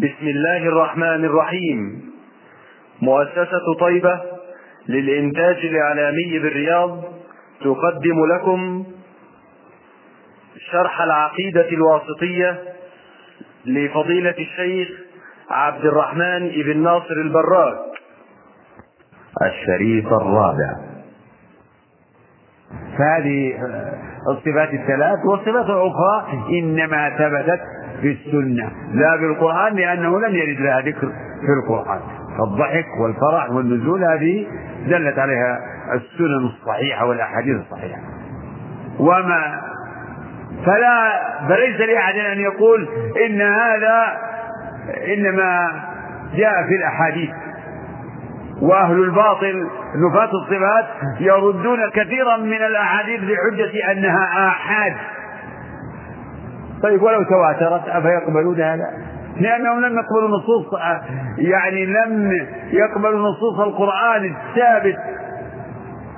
بسم الله الرحمن الرحيم. مؤسسة طيبة للإنتاج الإعلامي بالرياض تقدم لكم شرح العقيدة الواسطية لفضيلة الشيخ عبد الرحمن بن ناصر البراك. الشريط الرابع. فهذه الصفات الثلاث والصفات الأخرى إنما ثبتت في السنة لا بالقرآن لأنه لم يرد لها ذكر في القرآن. فالضحك والفرح والنزول هذه دلت عليها السنن الصحيحة والأحاديث الصحيحة. وما فلا فليس لأحد أن يقول إن هذا إنما جاء في الأحاديث. وأهل الباطل نفاة الصفات يردون كثيرا من الأحاديث بحجة أنها آحاد. طيب ولو تواترت أفيقبلون هذا؟ لأنهم لم يقبلوا نصوص يعني لم يقبلوا نصوص القرآن الثابت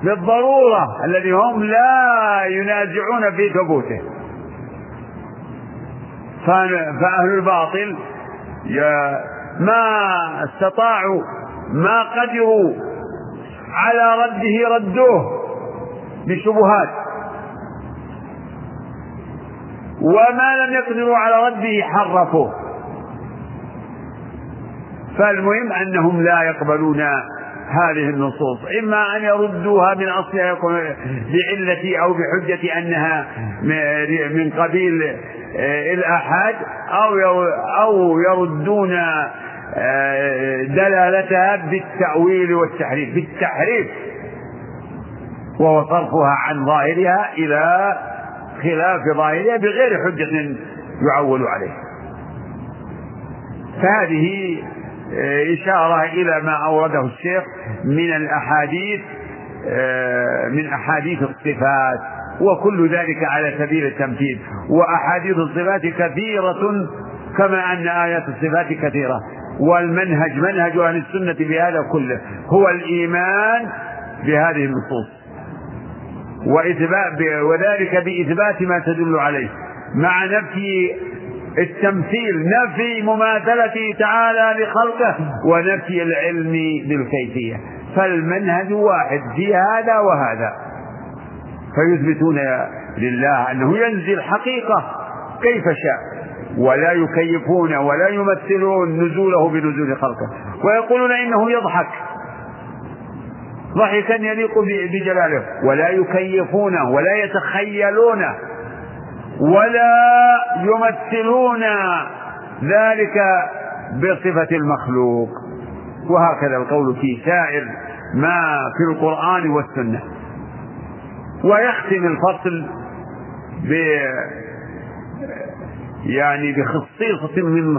بالضرورة الذي هم لا ينازعون في ثبوته فأهل الباطل ما استطاعوا ما قدروا على رده ردوه بشبهات وما لم يقدروا على رده حرفوه. فالمهم أنهم لا يقبلون هذه النصوص إما أن يردوها من أصلها يكون بعلة أو بحجة أنها من قبيل الآحاد أو أو يردون دلالتها بالتأويل والتحريف. بالتحريف. وهو صرفها عن ظاهرها إلى خلاف ظاهرها بغير حجة يعول عليه. فهذه إشارة إلى ما أورده الشيخ من الأحاديث من أحاديث الصفات وكل ذلك على سبيل التمثيل. وأحاديث الصفات كثيرة كما أن آيات الصفات كثيرة. والمنهج منهج أهل السنة بهذا كله. هو الإيمان بهذه النصوص. وإثبات وذلك بإثبات ما تدل عليه. مع نفي التمثيل نفي مماثلته تعالى لخلقه ونفي العلم بالكيفية. فالمنهج واحد في هذا وهذا. فيثبتون لله أنه ينزل حقيقة كيف شاء. ولا يكيفون ولا يمثلون نزوله بنزول خلقه. ويقولون إنه يضحك. ضحكا يليق بجلاله. ولا يكيفونه ولا يتخيلونه ولا يمثلون ذلك بصفة المخلوق. وهكذا القول في سائر ما في القرآن والسنة. ويختم الفصل ب يعني بخصيصة من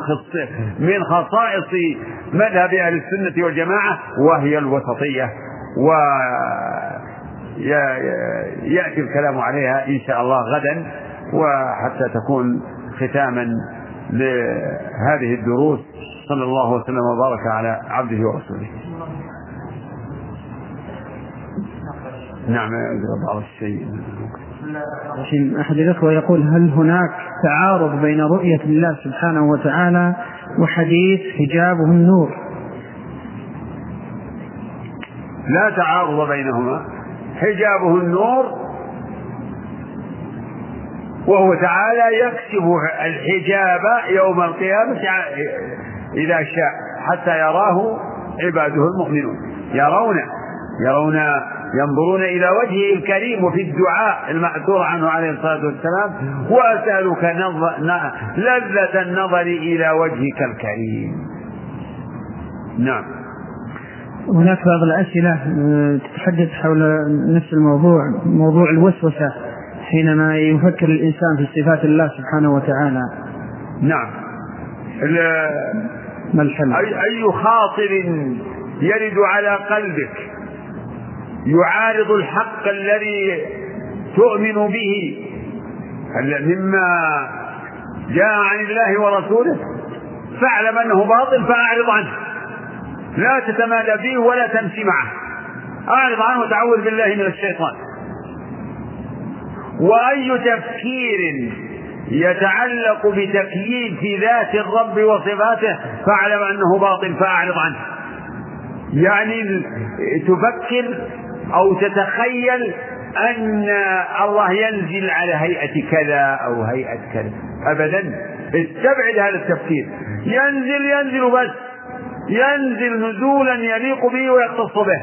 من خصائص مذهب أهل السنة والجماعة وهي الوسطية. و يأتي الكلام عليها إن شاء الله غدا وحتى تكون ختاما لهذه الدروس. صلى الله وسلم وبارك على عبده ورسوله. نعم بعض الشيء. أحد الأخوة يقول هل هناك تعارض بين رؤية الله سبحانه وتعالى وحديث حجابه النور؟ لا تعارض بينهما. حجابه النور وهو تعالى يكشف الحجاب يوم القيامة إذا شاء حتى يراه عباده المؤمنون. يرون يرون ينظرون إلى وجهه الكريم وفي الدعاء المأثور عنه عليه الصلاة والسلام. وأسألك لذة النظر إلى وجهك الكريم. نعم. هناك بعض الأسئلة تتحدث حول نفس الموضوع موضوع الوسوسة حينما يفكر الإنسان في صفات الله سبحانه وتعالى. نعم. ما الحل؟ أي, خاطر يرد على قلبك يعارض الحق الذي تؤمن به؟ مما جاء عن الله ورسوله؟ فاعلم أنه باطل فأعرض عنه. لا تتمادى فيه ولا تمشي معه. أعرض عنه وتعوذ بالله من الشيطان. وأي تفكير يتعلق بتكييف ذات الرب وصفاته فاعلم أنه باطل فأعرض عنه. يعني تفكر أو تتخيل أن الله ينزل على هيئة كذا أو هيئة كذا. أبدا. استبعد هذا التفكير. ينزل ينزل بس ينزل نزولا يليق به ويختص به.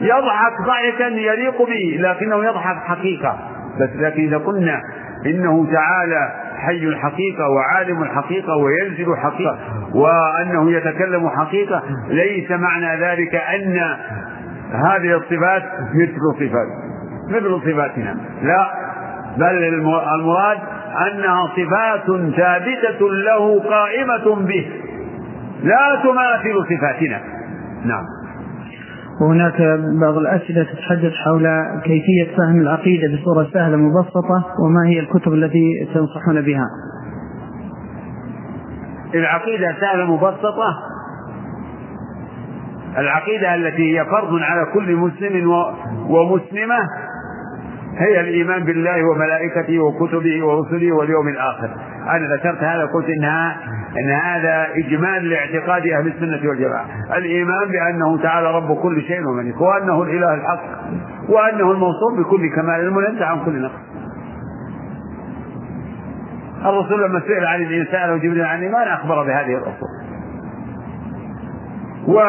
يضحك ضحكا يليق به لكنه يضحك حقيقة. بس لكن إذا قلنا إنه تعالى حي الحقيقة وعالم الحقيقة وينزل حقيقة وأنه يتكلم حقيقة ليس معنى ذلك أن هذه الصفات مثل صفات مثل صفاتنا. لا بل المراد أنها صفات ثابتة له قائمة به. لا تماثل صفاتنا. نعم. وهناك بعض الأسئلة تتحدث حول كيفية فهم العقيدة بصورة سهلة مبسطة وما هي الكتب التي تنصحون بها. العقيدة سهلة مبسطة. العقيدة التي هي فرض على كل مسلم ومسلمة هي الإيمان بالله وملائكته وكتبه ورسله واليوم الآخر. أنا ذكرت هذا قلت إنها أن هذا إجمال لاعتقاد أهل السنة والجماعة. الإيمان بأنه تعالى رب كل شيء وملك وأنه الإله الحق وأنه الموصوف بكل كمال المنزه عن كل نقص. الرسول لما سئل عن الإنسان وجبريل عن الإيمان أخبر بهذه الأصول. و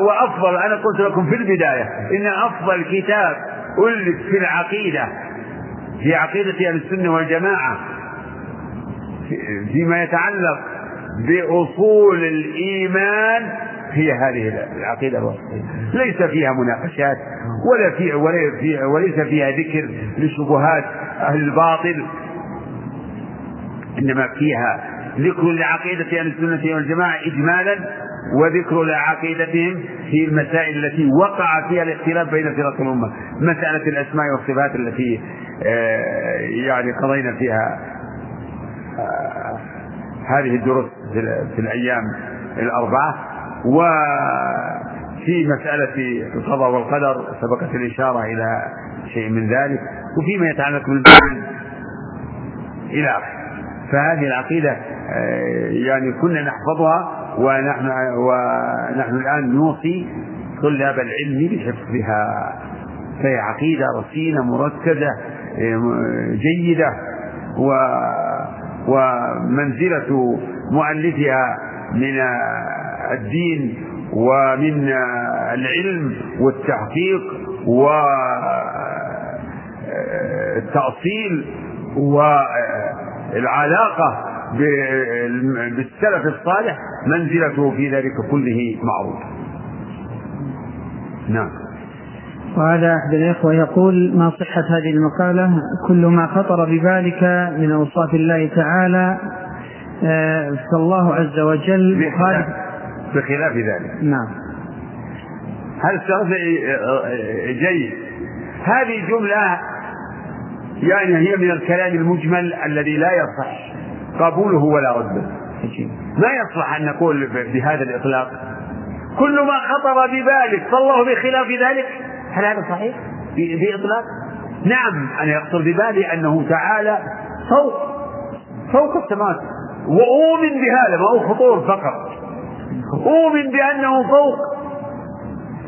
وأفضل أنا قلت لكم في البداية إن أفضل كتاب ألف في العقيدة في عقيدة أهل السنة والجماعة فيما يتعلق بأصول الإيمان هي هذه العقيدة الوسطية ليس فيها مناقشات ولا في وليس فيها ذكر لشبهات أهل الباطل إنما فيها ذكر لعقيدة أهل السنة والجماعة إجمالا. وذكر لعقيدتهم في المسائل التي وقع فيها الاختلاف بين فرق الأمة. مسألة الأسماء والصفات التي آه، يعني قضينا فيها آه، هذه الدروس في الأيام الأربعة. وفي مسألة القضاء والقدر سبقت الإشارة إلى شيء من ذلك. وفيما يتعلق بالبيان إلى آخره فهذه العقيدة آه، يعني كنا نحفظها ونحن ونحن الآن نوصي طلاب العلم بحفظها. فهي عقيدة رصينة مركزة جيدة و ومنزلة مؤلفها من الدين ومن العلم والتحقيق والتأصيل والعلاقة بالسلف الصالح منزلته في ذلك كله معروف. نعم. وهذا أحد الإخوة يقول ما صحة هذه المقالة؟ كل ما خطر ببالك من أوصاف الله تعالى آه، فالله عز وجل بخلاف, بخلاف ذلك. نعم. هذا السؤال جيد هذه جملة يعني هي من الكلام المجمل الذي لا يصح. قبوله ولا رده. ما يصلح أن نقول بهذا الإطلاق. كل ما خطر ببالك فالله بخلاف ذلك. هل هذا صحيح؟ بإطلاق نعم أنا يخطر ببالي أنه تعالى فوق فوق السماوات. وأؤمن بهذا ما هو خطور فقط. أؤمن بأنه فوق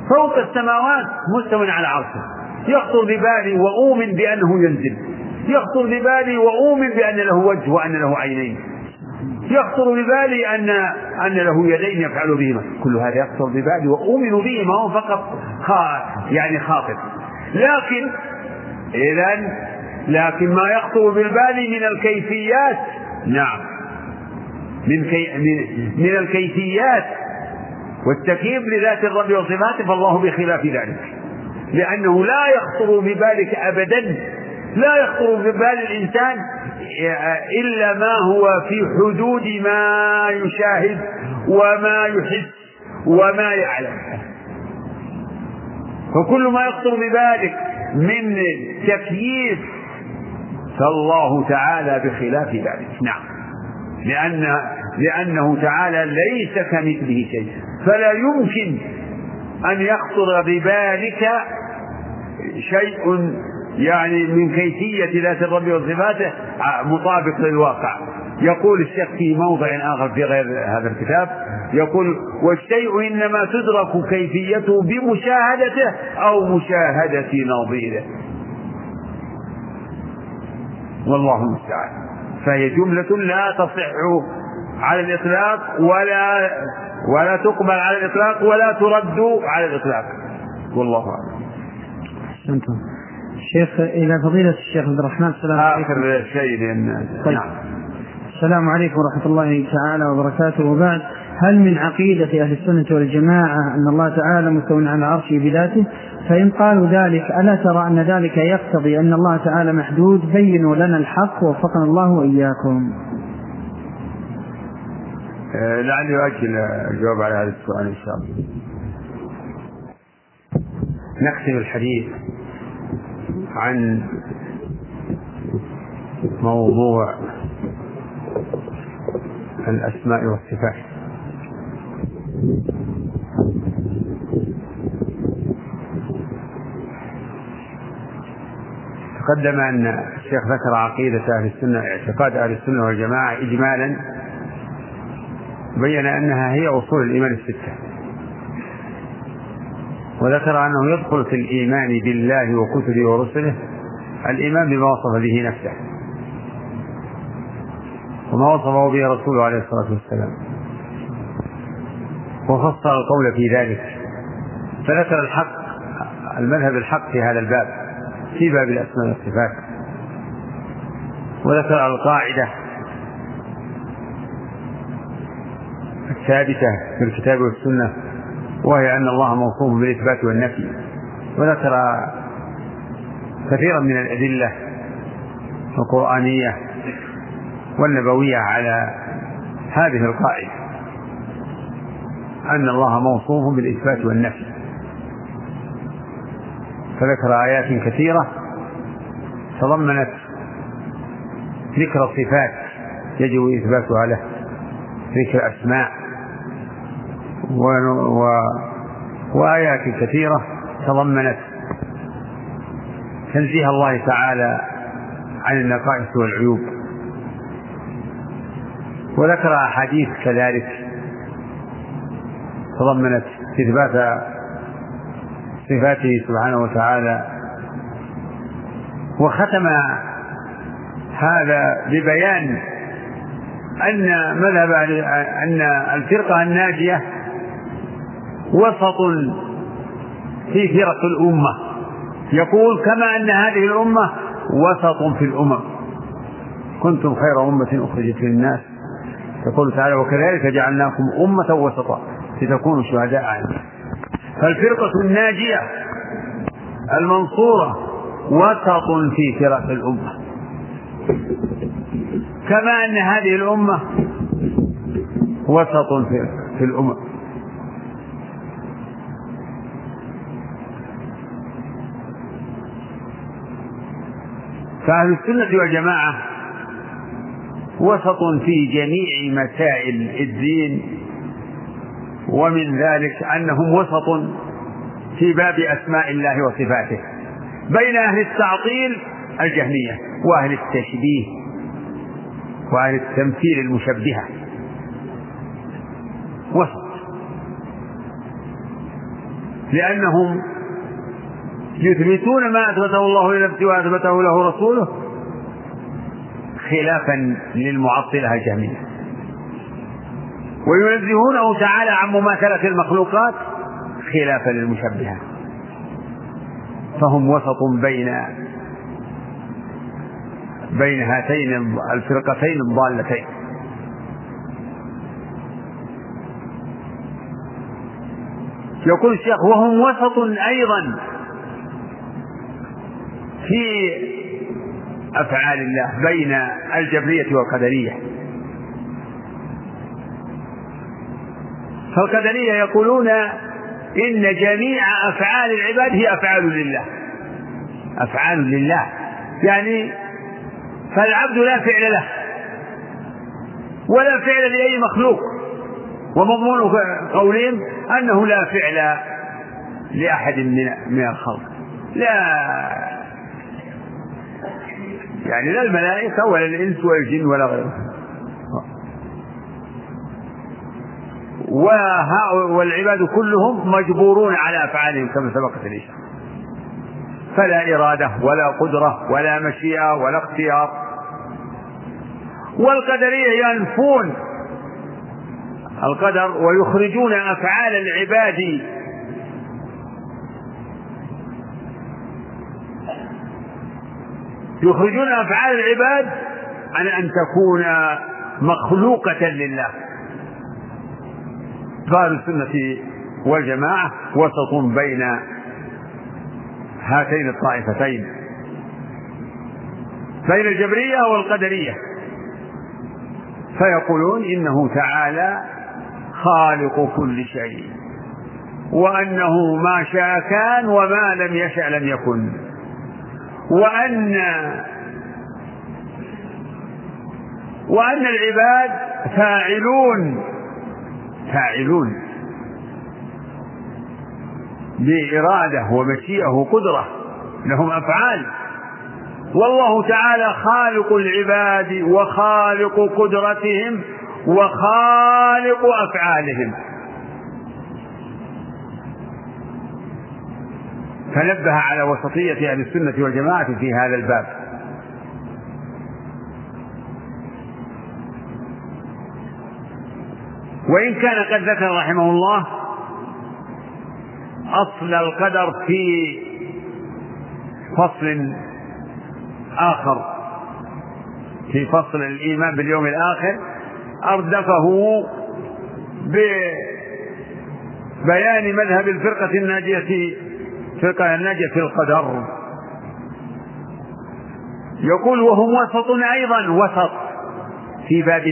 فوق السماوات مستو على عرشه. يخطر ببالي وأؤمن بأنه ينزل. يخطر ببالي وأؤمن بأن له وجه وأن له عينين. يخطر ببالي أن أن له يدين يفعل بهما. كل هذا يخطر ببالي وأؤمن به ما هو فقط يعني خاطر لكن إذا لكن ما يخطر بالبال من الكيفيات نعم. من كي من, من الكيفيات والتكييف لذات الرب وصفاته فالله بخلاف ذلك. لأنه لا يخطر ببالك أبدا لا يخطر ببال الإنسان إلا ما هو في حدود ما يشاهد وما يحس وما يعلم. فكل ما يخطر ببالك من تكييف فالله تعالى بخلاف ذلك. نعم. لأن لأنه تعالى ليس كمثله شيء. فلا يمكن أن يخطر ببالك شيء يعني من كيفية ذات الرب وصفاته مطابق للواقع. يقول الشيخ في موضع آخر في غير هذا الكتاب يقول والشيء إنما تدرك كيفيته بمشاهدته أو مشاهدة نظيره. والله المستعان. فهي جملة لا تصح على الإطلاق ولا ولا تقبل على الإطلاق ولا ترد على الإطلاق. والله أعلم. شيخ إلى فضيلة الشيخ عبد الرحمن السلام عليكم. آخر شيء لأن طيب. نعم. السلام عليكم ورحمة الله تعالى وبركاته. وبعد هل من عقيدة أهل السنة والجماعة أن الله تعالى مستوى على عرشه بذاته؟ فإن قالوا ذلك ألا ترى أن ذلك يقتضي أن الله تعالى محدود؟ بينوا لنا الحق ووفقنا الله وإياكم. آه، لعلي أؤجل الجواب على هذا السؤال إن شاء الله. نختم الحديث. عن موضوع الأسماء والصفات. تقدم أن الشيخ ذكر عقيدة أهل السنة اعتقاد أهل السنة والجماعة إجمالا بين أنها هي أصول الإيمان الستة. وذكر أنه يدخل في الإيمان بالله وكتبه ورسله الإيمان بما وصف به نفسه. وما وصفه به رسوله عليه الصلاة والسلام. وفصل القول في ذلك. فذكر الحق المذهب الحق في هذا الباب في باب الأسماء والصفات. وذكر القاعدة الثابتة في الكتاب والسنة. وهي أن الله موصوف بالإثبات والنفي. وذكر كثيرا من الأدلة القرآنية والنبوية على هذه القاعدة أن الله موصوف بالإثبات والنفي. فذكر آيات كثيرة تضمنت ذكر صفات يجب إثباتها له ذكر أسماء و... و... وآيات كثيرة تضمنت تنزيه الله تعالى عن النقائص والعيوب. وذكر أحاديث كذلك تضمنت إثبات صفاته سبحانه وتعالى. وختم هذا ببيان أن مذهب أن الفرقة الناجية وسط في فرق الأمة. يقول كما أن هذه الأمة وسط في الأمم. كنتم خير أمة أخرجت للناس. يقول تعالى وكذلك جعلناكم أمة وسطا لتكونوا شهداء على فالفرقة الناجية المنصورة وسط في فرق الأمة. كما أن هذه الأمة وسط في الأمم. فأهل السنة والجماعة وسط في جميع مسائل الدين ومن ذلك أنهم وسط في باب أسماء الله وصفاته بين أهل التعطيل الجهمية وأهل التشبيه وأهل التمثيل المشبهة. وسط. لأنهم يثبتون ما أثبته الله لنفسه وأثبته له رسوله خلافا للمعطلة الجهمية. وينزهونه تعالى عن مماثلة المخلوقات خلافا للمشبهة. فهم وسط بين بين هاتين الفرقتين الضالتين. يقول الشيخ وهم وسط أيضا في أفعال الله بين الجبرية والقدرية. فالقدرية يقولون إن جميع أفعال العباد هي أفعال لله. أفعال لله. يعني فالعبد لا فعل له. ولا فعل لأي مخلوق. ومضمون قولهم أنه لا فعل لأحد من الخلق. لا يعني لا الملائكة ولا الإنس ولا الجن ولا غيره. والعباد كلهم مجبورون على أفعالهم كما سبقت الإشارة فلا إرادة ولا قدرة ولا مشيئة ولا اختيار. والقدرية ينفون القدر ويخرجون أفعال العباد يخرجون أفعال العباد عن أن تكون مخلوقة لله. قال السنة والجماعة وسط بين هاتين الطائفتين بين الجبرية والقدرية. فيقولون إنه تعالى خالق كل شيء وأنه ما شاء كان وما لم يشأ لم يكن. وأن وأن العباد فاعلون فاعلون بإرادة ومشيئة وقدرة لهم أفعال. والله تعالى خالق العباد وخالق قدرتهم وخالق أفعالهم. فنبه على وسطية أهل السنة والجماعة في هذا الباب. وإن كان قد ذكر رحمه الله أصل القدر في فصل آخر في فصل الإيمان باليوم الآخر أردفه ببيان مذهب الفرقة الناجية الناجية في القدر. يقول وهم وسط أيضا وسط في باب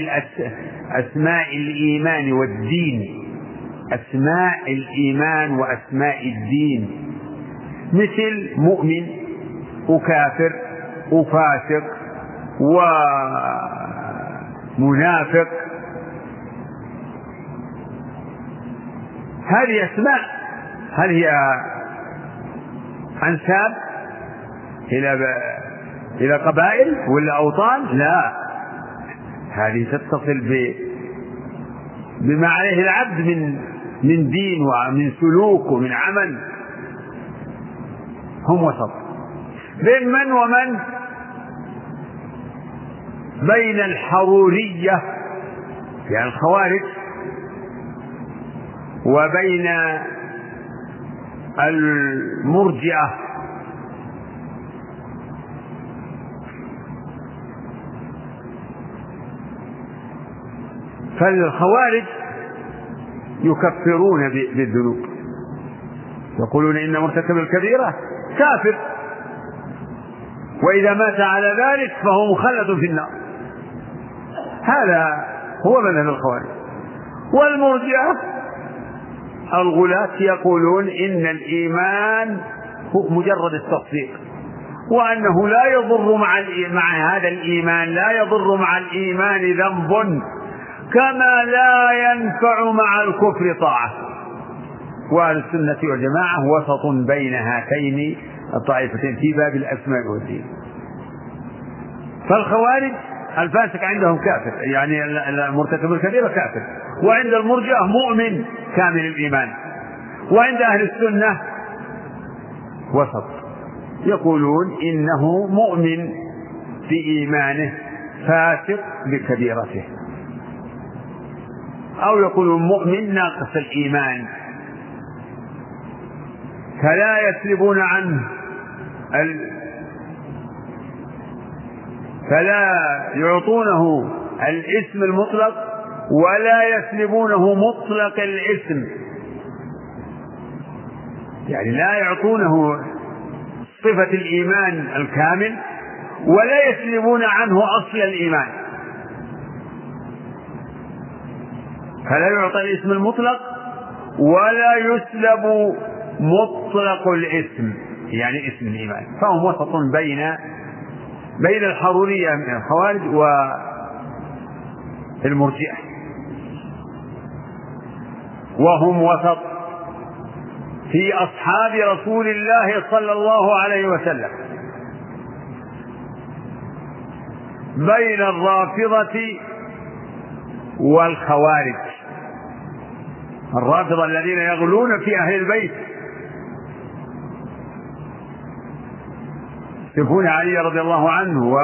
أسماء الإيمان والدين. أسماء الإيمان وأسماء الدين. مثل مؤمن وكافر وفاسق ومنافق. هذه أسماء. هل هي أنساب إلى إلى قبائل ولا أوطان؟ لا. هذه تتصل ب بما عليه العبد من من دين ومن سلوك ومن عمل. هم وسط. بين من ومن؟ بين الحرورية يعني الخوارج وبين المرجئة. فالخوارج يكفرون بالذنوب. يقولون إن مرتكب الكبيرة كافر. وإذا مات على ذلك فهو مخلد في النار. هذا هو مذهب الخوارج. والمرجئة الغلاة يقولون إن الإيمان هو مجرد التصديق وأنه لا يضر مع مع هذا الإيمان لا يضر مع الإيمان ذنب كما لا ينفع مع الكفر طاعة. وأهل السنة والجماعة وسط بين هاتين الطائفتين في باب الأسماء والدين. فالخوارج الفاسق عندهم كافر يعني المرتكب الكبيرة كافر. وعند المرجئة مؤمن كامل الإيمان. وعند أهل السنة وسط. يقولون إنه مؤمن بإيمانه فاسق بكبيرته. أو يقولون مؤمن ناقص الإيمان. فلا يسلبون عنه فلا يعطونه الاسم المطلق ولا يسلبونه مطلق الاسم. يعني لا يعطونه صفة الإيمان الكامل ولا يسلبون عنه أصل الإيمان. فلا يعطى الاسم المطلق ولا يسلب مطلق الاسم يعني اسم الإيمان. فهم وسط بين بين الحرورية من الخوارج والمرجئة وهم وسط في أصحاب رسول الله صلى الله عليه وسلم. بين الرافضة والخوارج. الرافضة الذين يغلون في أهل البيت. يصفون علي رضي الله عنه و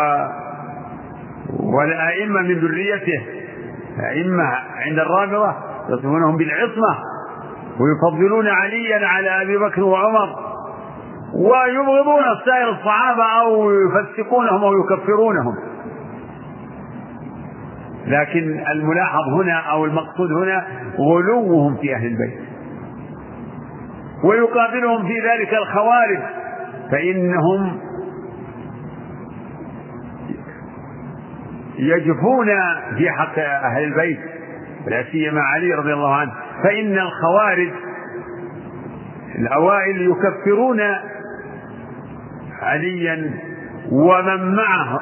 والأئمة من ذريته أئمة عند الرافضة يصفونهم بالعصمة ويفضلون عليا على أبي بكر وعمر ويبغضون سائر الصحابة أو يفسقونهم أو يكفرونهم. لكن الملاحظ هنا أو المقصود هنا غلوهم في أهل البيت. ويقابلهم في ذلك الخوارج فإنهم يجفون في حق أهل البيت لا سيما علي رضي الله عنه. فإن الخوارج الأوائل يكفرون عليا ومن معه.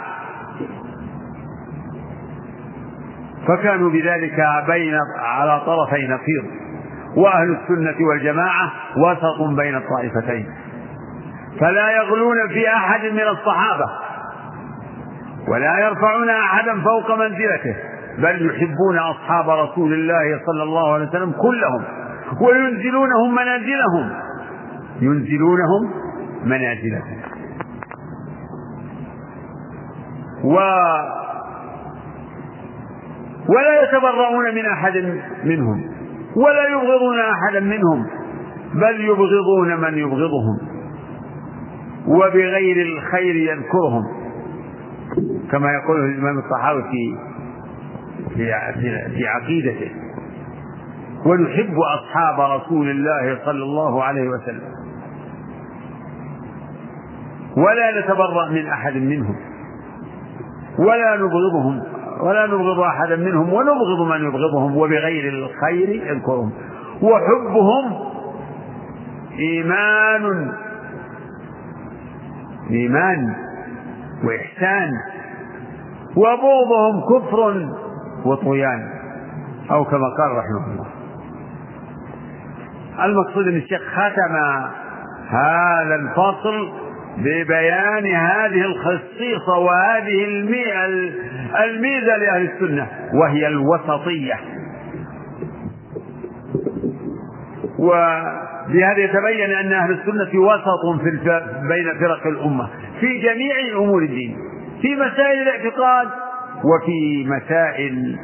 فكانوا بذلك بين على طرفي نقيض. وأهل السنة والجماعة وسط بين الطائفتين. فلا يغلون في أحد من الصحابة. ولا يرفعون أحدا فوق منزلته بل يحبون أصحاب رسول الله صلى الله عليه وسلم كلهم وينزلونهم منازلهم ينزلونهم منازلهم. و ولا يتبرؤون من أحد منهم ولا يبغضون أحدا منهم بل يبغضون من يبغضهم وبغير الخير يذكرهم. كما يقول الإمام الطحاوي في في في عقيدته. ونحب أصحاب رسول الله صلى الله عليه وسلم. ولا نتبرأ من أحد منهم. ولا نبغضهم. ولا نبغض أحدا منهم. ونبغض من يبغضهم. وبغير الخير يذكرهم. وحبهم إيمان. إيمان وإحسان. وبغضهم كفر وطغيان. أو كما قال رحمه الله. المقصود أن الشيخ ختم هذا الفصل ببيان هذه الخصيصة وهذه الميزة لأهل السنة وهي الوسطية. وبهذا يتبين أن أهل السنة وسط في بين فرق الأمة في جميع أمور الدين. في مسائل الاعتقاد وفي مسائل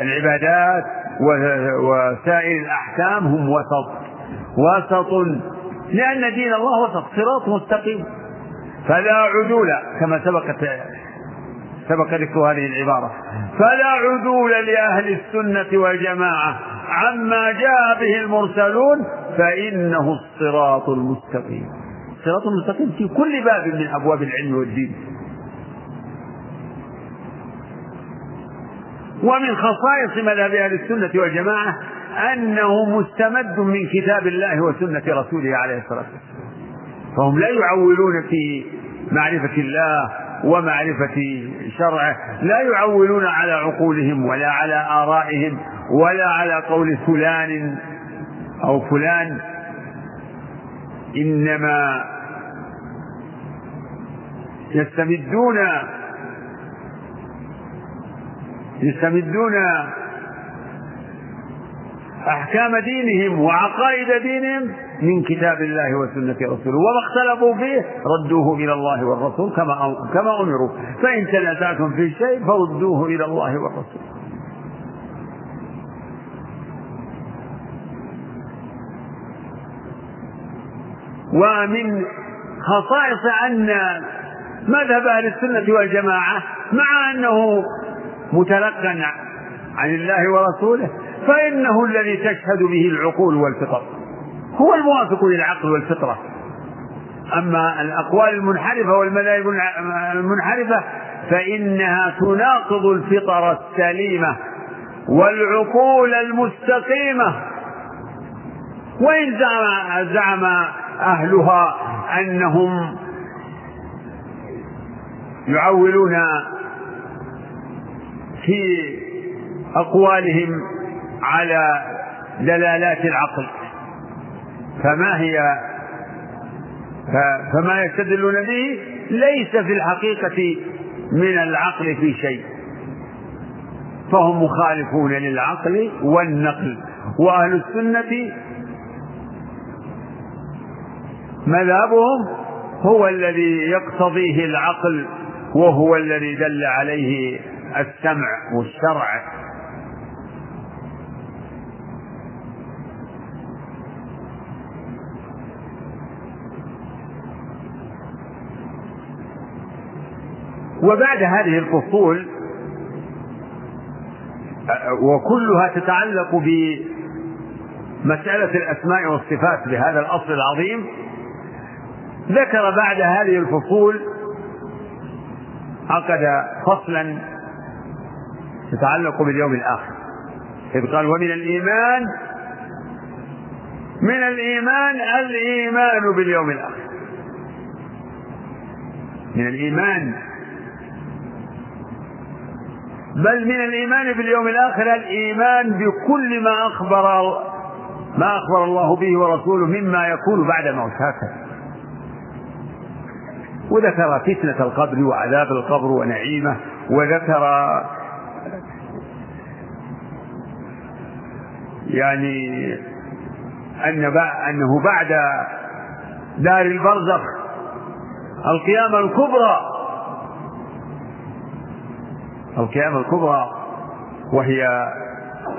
العبادات وسائر الأحكام هم وسط وسط لأن دين الله وسط صراط مستقيم. فلا عدول كما سبقت سبق ذكر هذه العبارة. فلا عدول لأهل السنة والجماعة عما جاء به المرسلون فإنه الصراط المستقيم. الصراط المستقيم في كل باب من أبواب العلم والدين. ومن خصائص مذهب أهل السنة والجماعة أنه مستمد من كتاب الله وسنة رسوله عليه الصلاة والسلام. فهم لا يعولون في معرفة الله ومعرفة شرعه لا يعولون على عقولهم ولا على آرائهم ولا على قول فلان أو فلان. إنما يستمدون. يستمدون أحكام دينهم وعقائد دينهم من كتاب الله وسنة رسوله. وما اختلفوا فيه ردوه إلى الله والرسول كما كما أمروا. فإن تنازعتم في شيء فردوه إلى الله والرسول. ومن خصائص أن مذهب أهل السنة والجماعة مع أنه متلقى عن الله ورسوله فإنه الذي تشهد به العقول والفطر. هو الموافق للعقل والفطرة. أما الأقوال المنحرفة والمذاهب المنحرفة فإنها تناقض الفطر السليمة والعقول المستقيمة. وإن زعم, زعم أهلها أنهم يعولون في أقوالهم على دلالات العقل. فما هي فما يستدلون به ليس في الحقيقة من العقل في شيء. فهم مخالفون للعقل والنقل. وأهل السنة مذهبهم هو الذي يقتضيه العقل وهو الذي دل عليه السمع والشرع. وبعد هذه الفصول وكلها تتعلق بمسألة الأسماء والصفات بهذا الأصل العظيم ذكر بعد هذه الفصول عقد فصلا يتعلق باليوم الآخر. إذ قال ومن الإيمان من الإيمان الإيمان باليوم الآخر. من الإيمان. بل من الإيمان باليوم الآخر الإيمان بكل ما أخبر ما أخبر الله به ورسوله مما يكون بعد هكذا وذكر فتنة القبر وعذاب القبر ونعيمه وذكر يعني أن أنه بعد دار البرزخ القيامة الكبرى. القيامة الكبرى وهي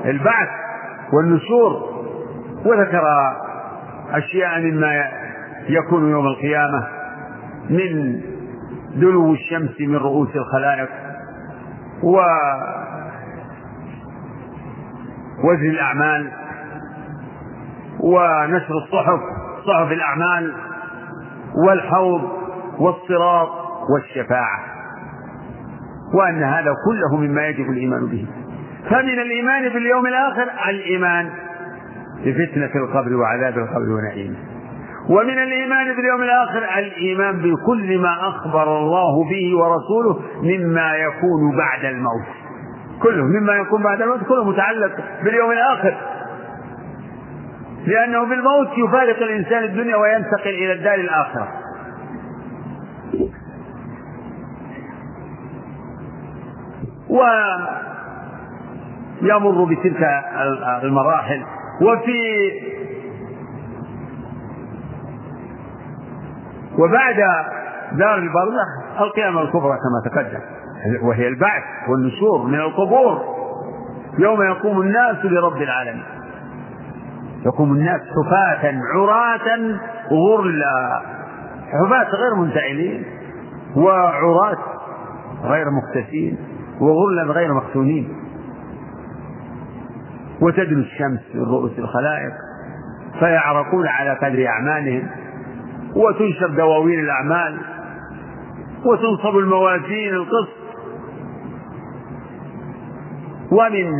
البعث والنشور وذكر أشياء مما يكون يوم القيامة. من دلو الشمس من رؤوس الخلائق و وزن الأعمال ونشر الصحف صحف الأعمال والحوض والصراط والشفاعة وأن هذا كله مما يجب الإيمان به. فمن الإيمان باليوم الآخر الإيمان بفتنة القبر وعذاب القبر ونعيمه. ومن الإيمان باليوم الآخر الإيمان بكل ما أخبر الله به ورسوله مما يكون بعد الموت. كله مما يكون بعد الموت كله متعلق باليوم الآخر. لأنه بالموت يفارق الإنسان الدنيا وينتقل إلى الدار الآخرة. ويمر بتلك المراحل. وفي وبعد دار البرزخ القيامة الكبرى كما تقدم. وهي البعث والنشور من القبور. يوم يقوم الناس لرب العالمين. يقوم الناس حفاة عراة غرلا حفاة غير منتعلين وعراة غير مكتسين وغرلا غير مختونين وتدنو الشمس من رؤوس الخلائق. فيعرقون على قدر أعمالهم. وتنشر دواوين الأعمال وتنصب الموازين القسط. ومن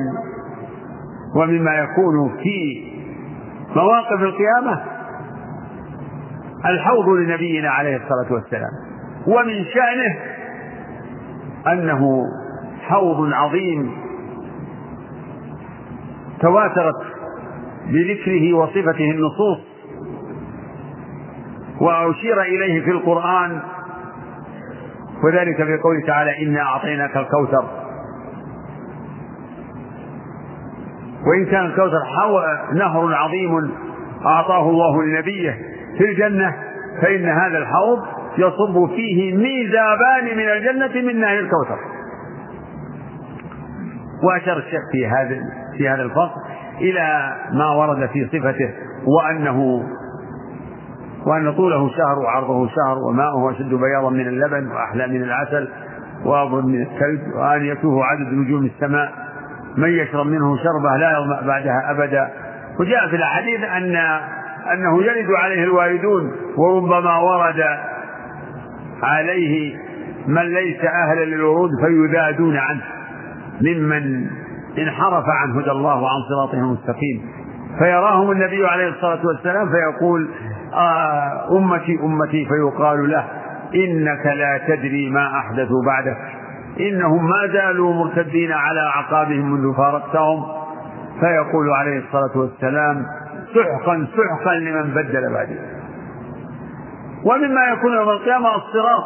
ومما يكون في مواقف القيامة الحوض لنبينا عليه الصلاة والسلام. ومن شأنه أنه حوض عظيم تواترت بذكره وصفته النصوص. وأشير إليه في القرآن وذلك في قوله تعالى إنا أعطيناك الكوثر. وإن كان الكوثر نهر عظيم أعطاه الله لنبيه في الجنة فإن هذا الحوض يصب فيه ميزابان من الجنة من نهر الكوثر. وأشار الشيخ في هذا في هذا الفصل إلى ما ورد في صفته وأنه وأن طوله شهر وعرضه شهر وماؤه أشد بياضا من اللبن وأحلى من العسل وأبرد من الثلج وآنيته عدد نجوم السماء. من يشرب منه شربة لا يظمأ بعدها أبدا. وجاء في الحديث أن أنه يرد عليه الواردون وربما ورد عليه من ليس أهلا للورود فيذادون عنه. ممن انحرف عن هدى الله وعن صراطه المستقيم. فيراهم النبي عليه الصلاة والسلام فيقول أمتي أمتي فيقال له إنك لا تدري ما أحدثوا بعدك. إنهم ما زالوا مرتدين على أعقابهم منذ فارقتهم. فيقول عليه الصلاة والسلام سحقا سحقا لمن بدل بعدي. ومما يكون يوم القيامة الصراط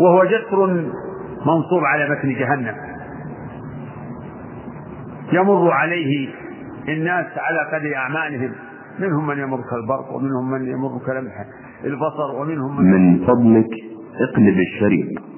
وهو جسر منصوب على متن جهنم. يمر عليه الناس على قدر أعمالهم. منهم من يمر كالبرق ومنهم من يمر كلمح البصر ومنهم من من فضلك اقلب الشريط.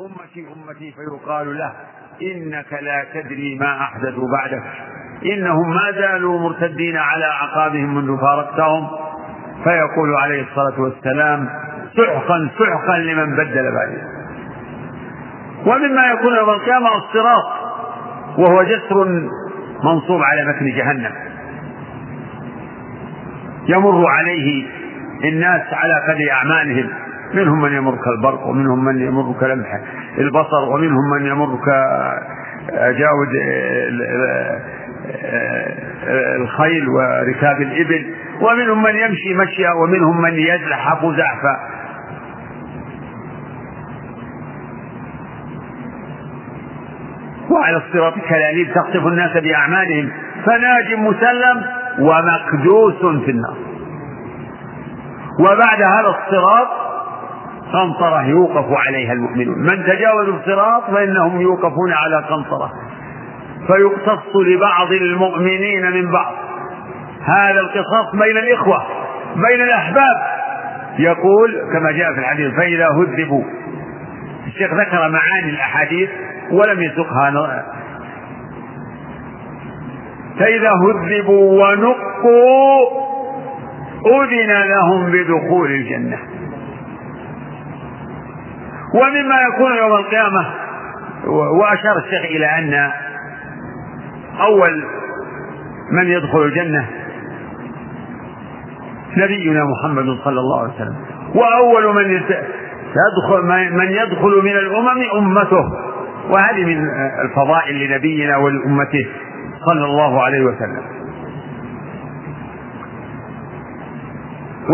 أمتي أمتي فيقال له إنك لا تدري ما أحدثوا بعدك. إنهم ما زالوا مرتدين على أعقابهم منذ فارقتهم. فيقول عليه الصلاة والسلام سحقا سحقا لمن بدل بعدي ومما يكون يوم القيامة الصراط وهو جسر منصوب على متن جهنم. يمر عليه الناس على قدر أعمالهم. منهم من يمر كالبرق ومنهم من يمر كلمح البصر ومنهم من يمر كجاود الخيل وركاب الإبل ومنهم من يمشي مشيا ومنهم من يزحف زحفا وعلى الصراط كلاليب تخطف الناس بأعمالهم. فناج مسلم ومقدوس في النار. وبعد هذا الصراط قنطرة يوقف عليها المؤمنون. من تجاوز الصراط فإنهم يوقفون على قنطرة. فيقتص لبعض المؤمنين من بعض. هذا القصاص بين الإخوة بين الأحباب. يقول كما جاء في الحديث فإذا هذبوا. الشيخ ذكر معاني الأحاديث ولم يسقها فإذا هذبوا ونقوا أذن لهم بدخول الجنة. ومما يكون يوم القيامة وأشار الشيخ إلى أن أول من يدخل الجنة نبينا محمد صلى الله عليه وسلم وأول من يدخل من يدخل من الأمم أمته وهذه من الفضائل لنبينا ولأمته صلى الله عليه وسلم.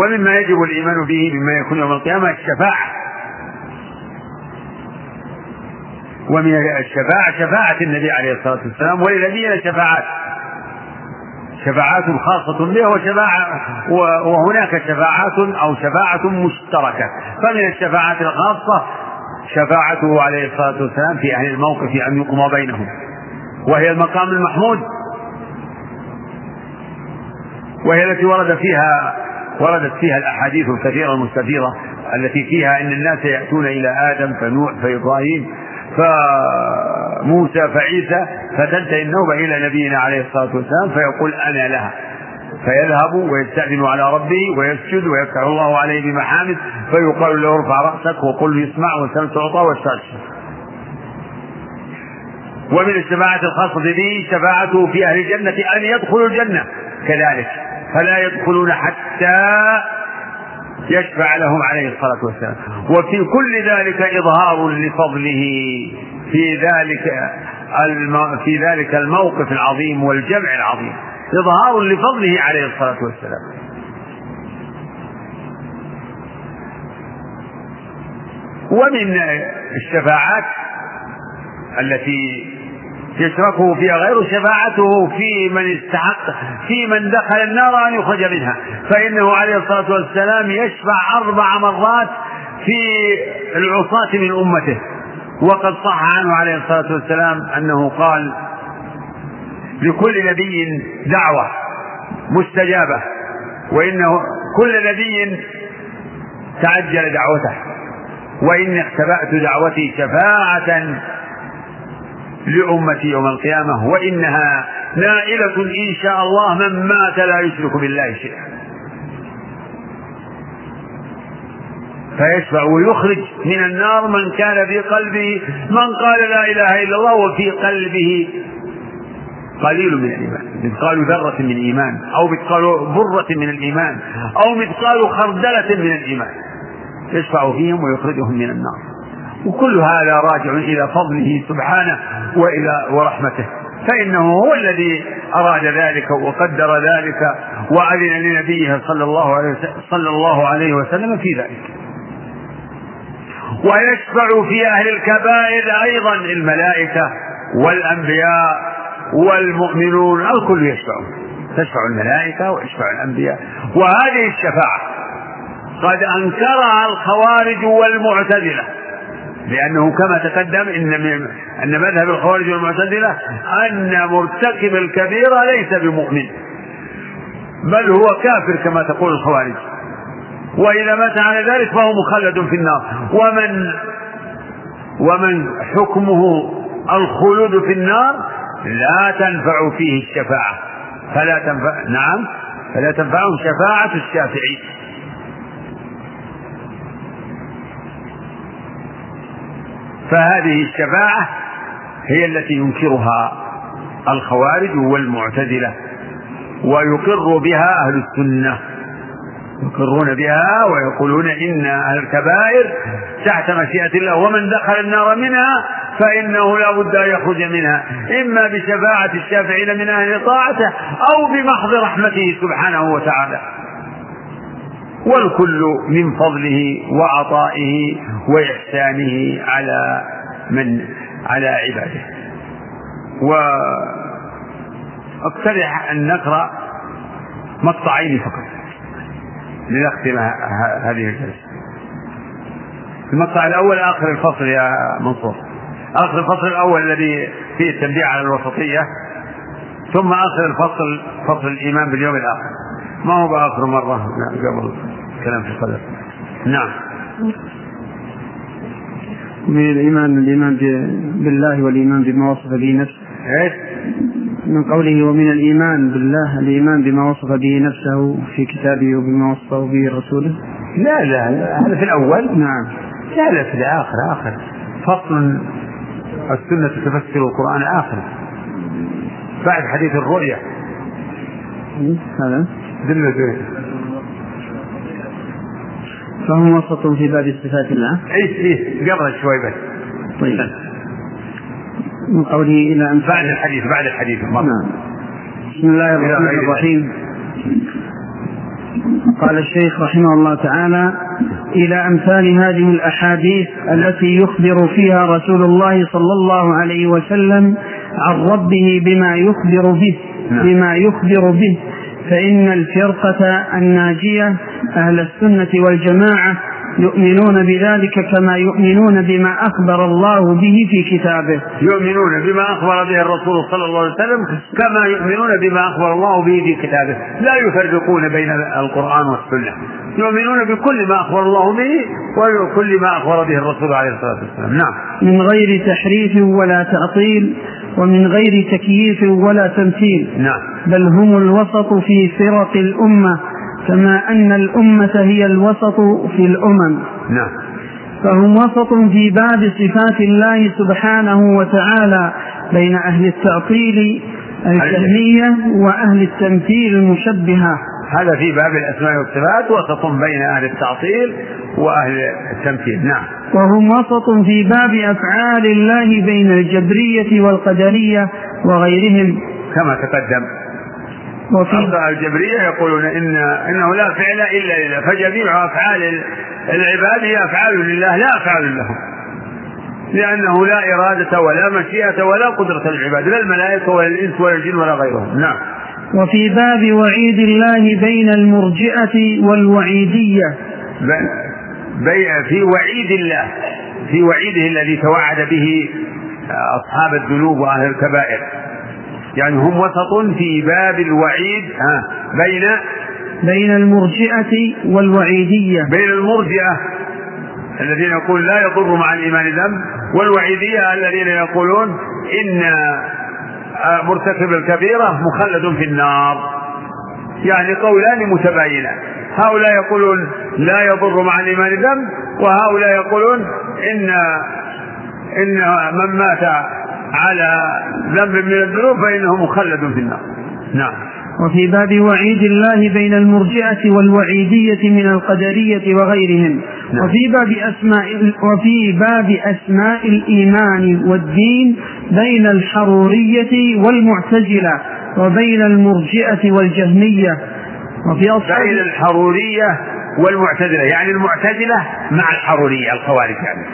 ومما يجب الإيمان به مما يكون يوم القيامة الشفاعة. ومن الشفاعة شفاعة النبي عليه الصلاة والسلام ولنبينا شفاعات. شفاعات خاصة به وشفاعة وهناك شفاعات أو شفاعة مشتركة. فمن الشفاعات الخاصة شفاعته عليه الصلاة والسلام في أهل الموقف أن يقضى بينهم. وهي المقام المحمود. وهي التي ورد فيها وردت فيها الأحاديث الكثيرة المستفيضة التي فيها أن الناس يأتون إلى آدم فنوح فإبراهيم فموسى فعيسى فتنتهي النوبة إلى نبينا عليه الصلاة والسلام فيقول أنا لها. فيذهب ويستأذن على ربه ويسجد ويفتح الله عليه بمحامد فيقال له ارفع رأسك وقل يسمع وسل تعطى واسترشد ومن الشفاعة الخاصة به شفاعته في أهل الجنة أن يدخلوا الجنة. كذلك فلا يدخلون حتى يشفع لهم عليه الصلاة والسلام. وفي كل ذلك إظهار لفضله في ذلك في ذلك الموقف العظيم والجمع العظيم. إظهار لفضله عليه الصلاة والسلام. ومن الشفاعات التي يشركه فيها غير شفاعته في من استحق في من دخل النار أن يخرج منها. فإنه عليه الصلاة والسلام يشفع أربع مرات في العصاة من أمته. وقد صح عنه عليه الصلاة والسلام أنه قال لكل نبي دعوة مستجابة وإنه كل نبي تعجل دعوته وإني اختبأت دعوتي شفاعة لأمتي يوم القيامة وإنها نائلة إن شاء الله من مات لا يشرك بالله شيئا. فيشفع ويخرج من النار من كان في قلبه من قال لا إله إلا الله وفي قلبه قليل من الإيمان مثقال ذرة من الإيمان أو مثقال برة من الإيمان أو مثقال خردلة من الإيمان. يشفع فيهم ويخرجهم من النار. وكل هذا راجع إلى فضله سبحانه وإلى ورحمته. فإنه هو الذي أراد ذلك وقدر ذلك وأذن لنبيه صلى الله عليه وسلم, صلى الله عليه وسلم في ذلك. ويشفع في أهل الكبائر أيضا الملائكة والأنبياء والمؤمنون الكل يشفع. تشفع الملائكة ويشفع الأنبياء. وهذه الشفاعة قد أنكرها الخوارج والمعتزلة. لأنه كما تقدم إن أن مذهب الخوارج والمعتزلة أن مرتكب الكبيرة ليس بمؤمن بل هو كافر كما تقول الخوارج. وإذا مات على ذلك فهو مخلد في النار. ومن ومن حكمه الخلود في النار لا تنفع فيه الشفاعة. فلا تنفع نعم فلا تنفعهم شفاعة الشافعين فهذه الشفاعة هي التي ينكرها الخوارج والمعتزلة ويقر بها أهل السنة. يقرون بها ويقولون إن أهل الكبائر تحت مشيئة الله ومن دخل النار منها فإنه لا بد أن يخرج منها. إما بشفاعة الشافعين من أهل طاعته أو بمحض رحمته سبحانه وتعالى. والكل من فضله وعطائه وإحسانه على من؟ على عباده. وأقترح أن نقرأ مقطعين فقط لنختم هذه الجلسة. المقطع الأول آخر الفصل يا منصور. آخر الفصل الأول الذي فيه التنبيه على الوسطية. ثم آخر الفصل فصل الإيمان باليوم الآخر. ما هو بآخر مرة؟ قبل الكلام في القدر. نعم. من الإيمان الإيمان بالله والإيمان بما وصف به نفسه. إيش؟ من قوله ومن الإيمان بالله الإيمان بما وصف به نفسه في كتابه وبما وصفه به رسوله. لا لا, هذا في الأول. نعم. لا لا في الآخر آخر. فصل السنة تفسر القرآن آخر. بعد حديث الرؤيا. هذا. دل فهم وسط في باب صفات الله. إيش إيش قبل شوي بس. طيب. من قوله إلى أن بعد الحديث بعد الحديث. نعم. بسم الله الرحمن الرحيم. قال الشيخ رحمه الله تعالى إلى أمثال هذه الأحاديث التي يخبر فيها رسول الله صلى الله عليه وسلم عن ربه بما يخبر به نعم. بما يخبر به. فإن الفرقة الناجية أهل السنة والجماعة يؤمنون بذلك كما يؤمنون بما أخبر الله به في كتابه. يؤمنون بما أخبر به الرسول صلى الله عليه وسلم كما يؤمنون بما أخبر الله به في كتابه. لا يفرقون بين القرآن والسنة. يؤمنون بكل ما أخبر الله به وكل ما أخبر به الرسول عليه الصلاة والسلام. نعم. من غير تحريف ولا تعطيل ومن غير تكييف ولا تمثيل. نعم. بل هم الوسط في فرق الأمة. كما أن الأمة هي الوسط في الأمم. نعم. فهم وسط في باب صفات الله سبحانه وتعالى بين أهل التعطيل الجهمية وأهل التمثيل المشبهة. هذا في باب الأسماء والصفات وسط بين أهل التعطيل وأهل التمثيل. نعم. وهم وسط في باب أفعال الله بين الجبرية والقدرية وغيرهم. كما تقدم. وفي الجبرية يقولون إن إنه لا فعل إلا لله. فجميع أفعال العباد هي أفعال لله لا أفعال لهم. لأنه لا إرادة ولا مشيئة ولا قدرة للعباد لا الملائكة ولا الإنس ولا الجن ولا غيرهم. نعم. وفي باب وعيد الله بين المرجئة والوعيدية. في وعيد الله في وعيده الذي توعد به أصحاب الذنوب وأهل الكبائر. يعني هم وسط في باب الوعيد ها بين بين المرجئة والوعيدية. بين المرجئة الذين يقول لا يضر مع الإيمان ذنب والوعيدية الذين يقولون إن مرتكب الكبيرة مخلد في النار. يعني قولان متباينان. هؤلاء يقولون لا يضر مع الإيمان ذنب وهؤلاء يقولون إن إن من مات على ذنب من الذنوب فإنه مخلد في النار. نعم. وفي باب وعيد الله بين المرجئة والوعيدية من القدرية وغيرهم. نعم. وفي باب أسماء وفي باب أسماء الإيمان والدين بين الحرورية والمعتزلة وبين المرجئة والجهمية. وفي أصحاب بين الحرورية والمعتزلة. يعني المعتزلة مع الحرورية الخوارج يعني.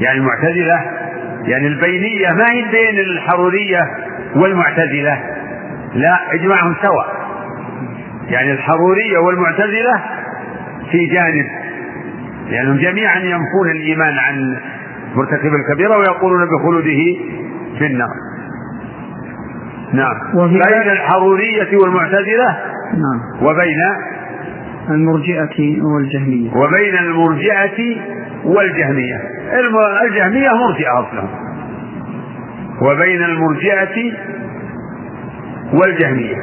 يعني المعتزلة يعني البينية ما هي بين الحرورية والمعتزلة. لا اجمعهم سوا. يعني الحرورية والمعتزلة في جانب لأنهم جميعا ينفون الإيمان عن مرتكب الكبيرة ويقولون بخلوده في النار. نعم. بين الحرورية والمعتزلة نعم. وبين المرجئة والجهمية. وبين المرجئة والجهمية. الجهمية مرجئة أصلا. وبين المرجئة والجهمية.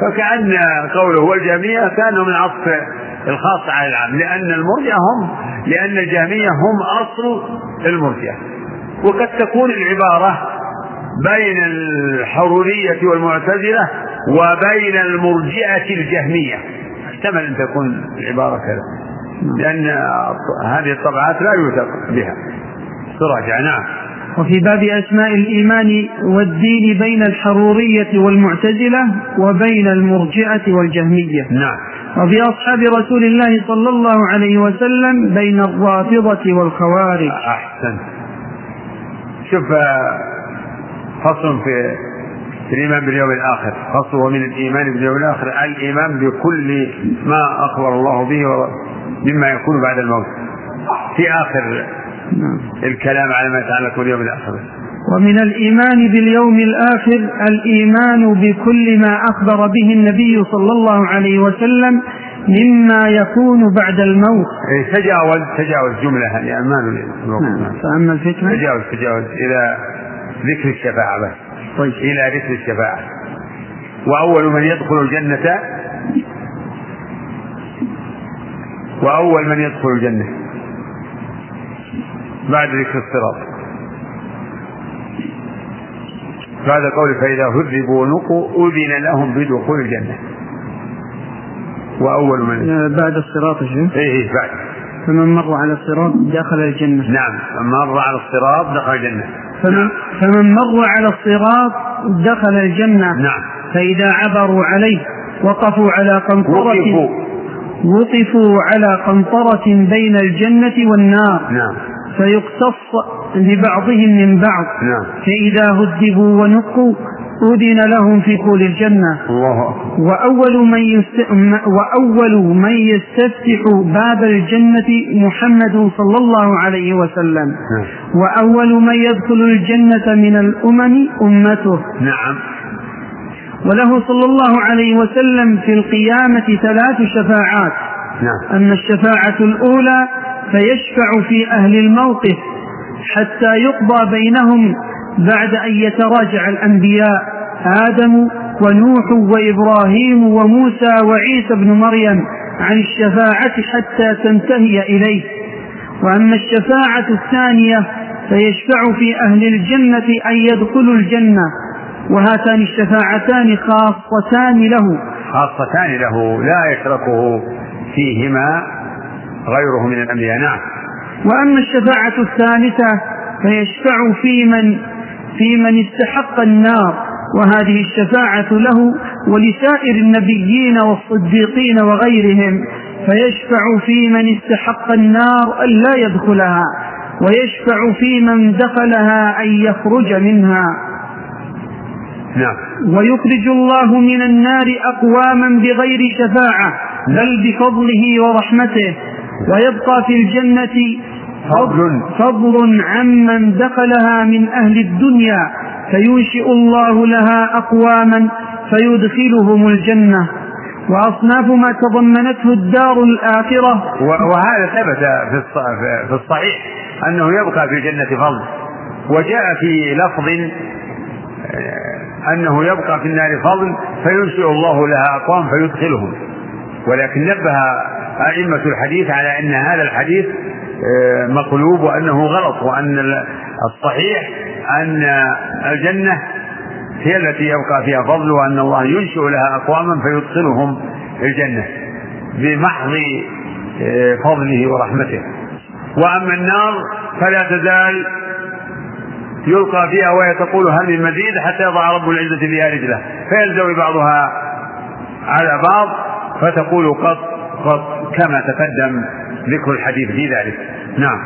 فكأن قوله والجهمية كانوا من عطف الخاص على العام. لأن المرجئة هم لأن الجهمية هم أصل المرجئة. وقد تكون العبارة بين الحرورية والمعتزلة وبين المرجئة الجهمية. احتمل أن تكون العبارة كذا. لأن هذه الطبعات لا يوثق بها. تراجع نعم. وفي باب أسماء الإيمان والدين بين الحرورية والمعتزلة وبين المرجئة والجهمية. نعم. وفي أصحاب رسول الله صلى الله عليه وسلم بين الرافضة والخوارج. أحسن شوف آه، فصل في الإيمان باليوم الآخر فصل ومن الإيمان باليوم الآخر الإيمان بكل ما أخبر الله به مما يكون بعد الموت في آخر. الكلام على ما يتعلق باليوم الآخر ومن الإيمان باليوم الآخر الإيمان بكل ما أخبر به النبي صلى الله عليه وسلم مما يكون بعد الموت إيه، تجاوز تجاوز جملة يعني ما نعم. فأما الفتنة تجاوز تجاوز إلى ذكر الشفاعة بس طيب. إلى ذكر الشفاعة. وأول من يدخل الجنة وأول من يدخل الجنة. بعد ذكر الصراط. بعد قول فإذا هذبوا ونقوا أذن لهم بدخول الجنة. وأول من آه، بعد الصراط يا إيه إيه بعد. فمن مر على الصراط دخل الجنة. نعم من مر على الصراط دخل الجنة. فمن, فمن مر على الصراط دخل الجنة. نعم. فإذا عبروا عليه وقفوا على قنطرة وقفوا. وقفوا على قنطرة بين الجنة والنار. نعم. فيقتص لبعضهم من بعض. نعم. فإذا هذبوا ونقوا أذن لهم في دخول الجنة. الله وأول من يست... وأول من يستفتح باب الجنة محمد صلى الله عليه وسلم. نعم. وأول من يدخل الجنة من الأمم أمته. نعم. وله صلى الله عليه وسلم في القيامة ثلاث شفاعات. نعم. أما الشفاعة الأولى فيشفع في أهل الموقف حتى يقضى بينهم بعد أن يتراجع الأنبياء آدم ونوح وإبراهيم وموسى وعيسى بن مريم عن الشفاعة حتى تنتهي إليه. وأما الشفاعة الثانية فيشفع في أهل الجنة أن يدخلوا الجنة وهاتان الشفاعتان خاصتان له. خاصتان له لا يشركه فيهما غيره من الأنبياء. نعم. وأما الشفاعة الثالثة فيشفع في من في من استحق النار وهذه الشفاعة له ولسائر النبيين والصديقين وغيرهم فيشفع في من استحق النار أن لا يدخلها ويشفع في من دخلها أن يخرج منها. نعم. ويخرج الله من النار أقواما بغير شفاعة بل بفضله ورحمته ويبقى في الجنة فضل فضل عمن دخلها من أهل الدنيا فينشئ الله لها أقواما فيدخلهم الجنة. وأصناف ما تضمنته الدار الآخرة. وهذا ثبت في الص- في الصحيح أنه يبقى في الجنة فضل. وجاء في لفظ آه، أنه يبقى في النار فضل فينشئ الله لها أقوام فيدخلهم. ولكن نبه أئمة الحديث على أن هذا الحديث مقلوب وأنه غلط وأن ال- الصحيح أن الجنة هي التي يبقى فيها فضل وأن الله ينشئ لها أقواما فيدخلهم الجنة بمحض آه، فضله ورحمته. وأما النار فلا تزال يلقى فيها وهي تقول هل من مزيد حتى يضع رب العزة فيها رجله فيلزوي بعضها على بعض فتقول قط قط كما تقدم ذكر الحديث في ذلك. نعم.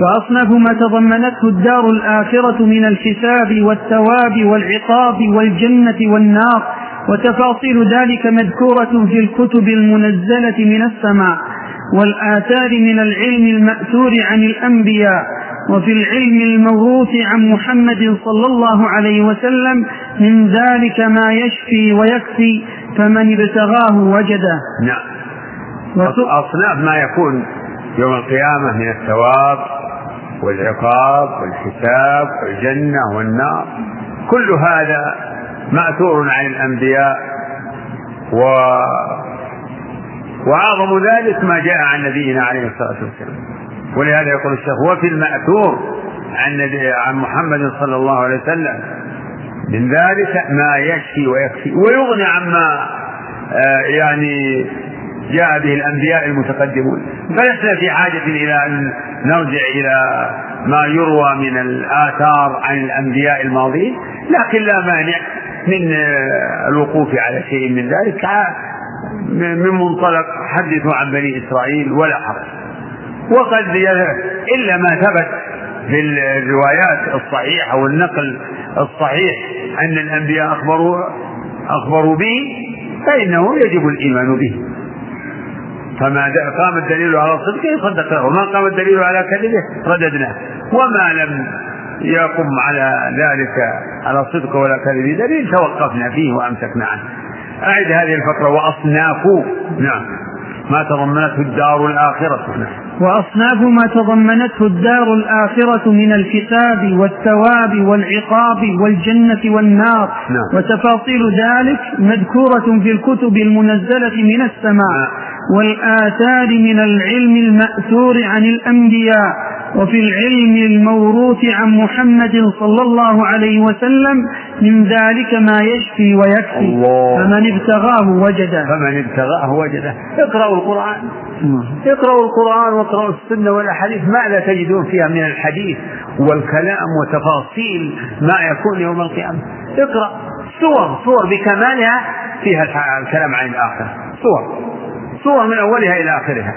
وأصناف ما تضمنته الدار الآخرة من الحساب والثواب والعقاب والجنة والنار وتفاصيل ذلك مذكورة في الكتب المنزلة من السماء والآثار من العلم المأثور عن الأنبياء وفي العلم الموروث عن محمد صلى الله عليه وسلم من ذلك ما يشفي ويكفي فمن ابتغاه وجده. نعم. أصناف ما يكون يوم القيامة من الثواب والعقاب والحساب والجنة والنار. كل هذا مأثور عن الأنبياء و وأعظم ذلك ما جاء عن نبينا عليه الصلاة والسلام. ولهذا يقول الشيخ وفي المأثور عن عن محمد صلى الله عليه وسلم من ذلك ما يشفي ويكفي. ويغني عما آه، يعني جاء به الأنبياء المتقدمون. فلسنا في حاجة إلى أن نرجع إلى ما يروى من الآثار عن الأنبياء الماضين لكن لا مانع من آه، الوقوف على شيء من ذلك. من منطلق حدثوا عن بني إسرائيل ولا حرج. وقد إلا ما ثبت في الروايات الصحيحة والنقل الصحيح أن الأنبياء أخبروا أخبروا به فإنه يجب الإيمان به. فما قام الدليل على صدقه صدقناه وما قام الدليل على كذبه رددناه. وما لم يقم على ذلك على صدق ولا كذب دليل توقفنا فيه وأمسكنا عنه. أعد هذه الفقرة وأصناف نعم. ما تضمنته الدار الآخرة نعم. وأصناف ما تضمنته الدار الآخرة من الكتاب والثواب والعقاب والجنة والنار. نعم. وتفاصيل ذلك مذكورة في الكتب المنزلة من السماء. نعم. والآثار من العلم المأثور عن الأنبياء وفي العلم الموروث عن محمد صلى الله عليه وسلم من ذلك ما يشفي ويكفي. الله. فمن ابتغاه وجده. فمن ابتغاه وجده. اقرأوا القرآن. اقرأوا القرآن واقرأوا السنة والأحاديث. ماذا تجدون فيها من الحديث والكلام وتفاصيل ما يكون يوم القيامة؟ اقرأ صور صور بكمالها فيها الكلام عن الآخرة. صور صور من أولها إلى آخرها.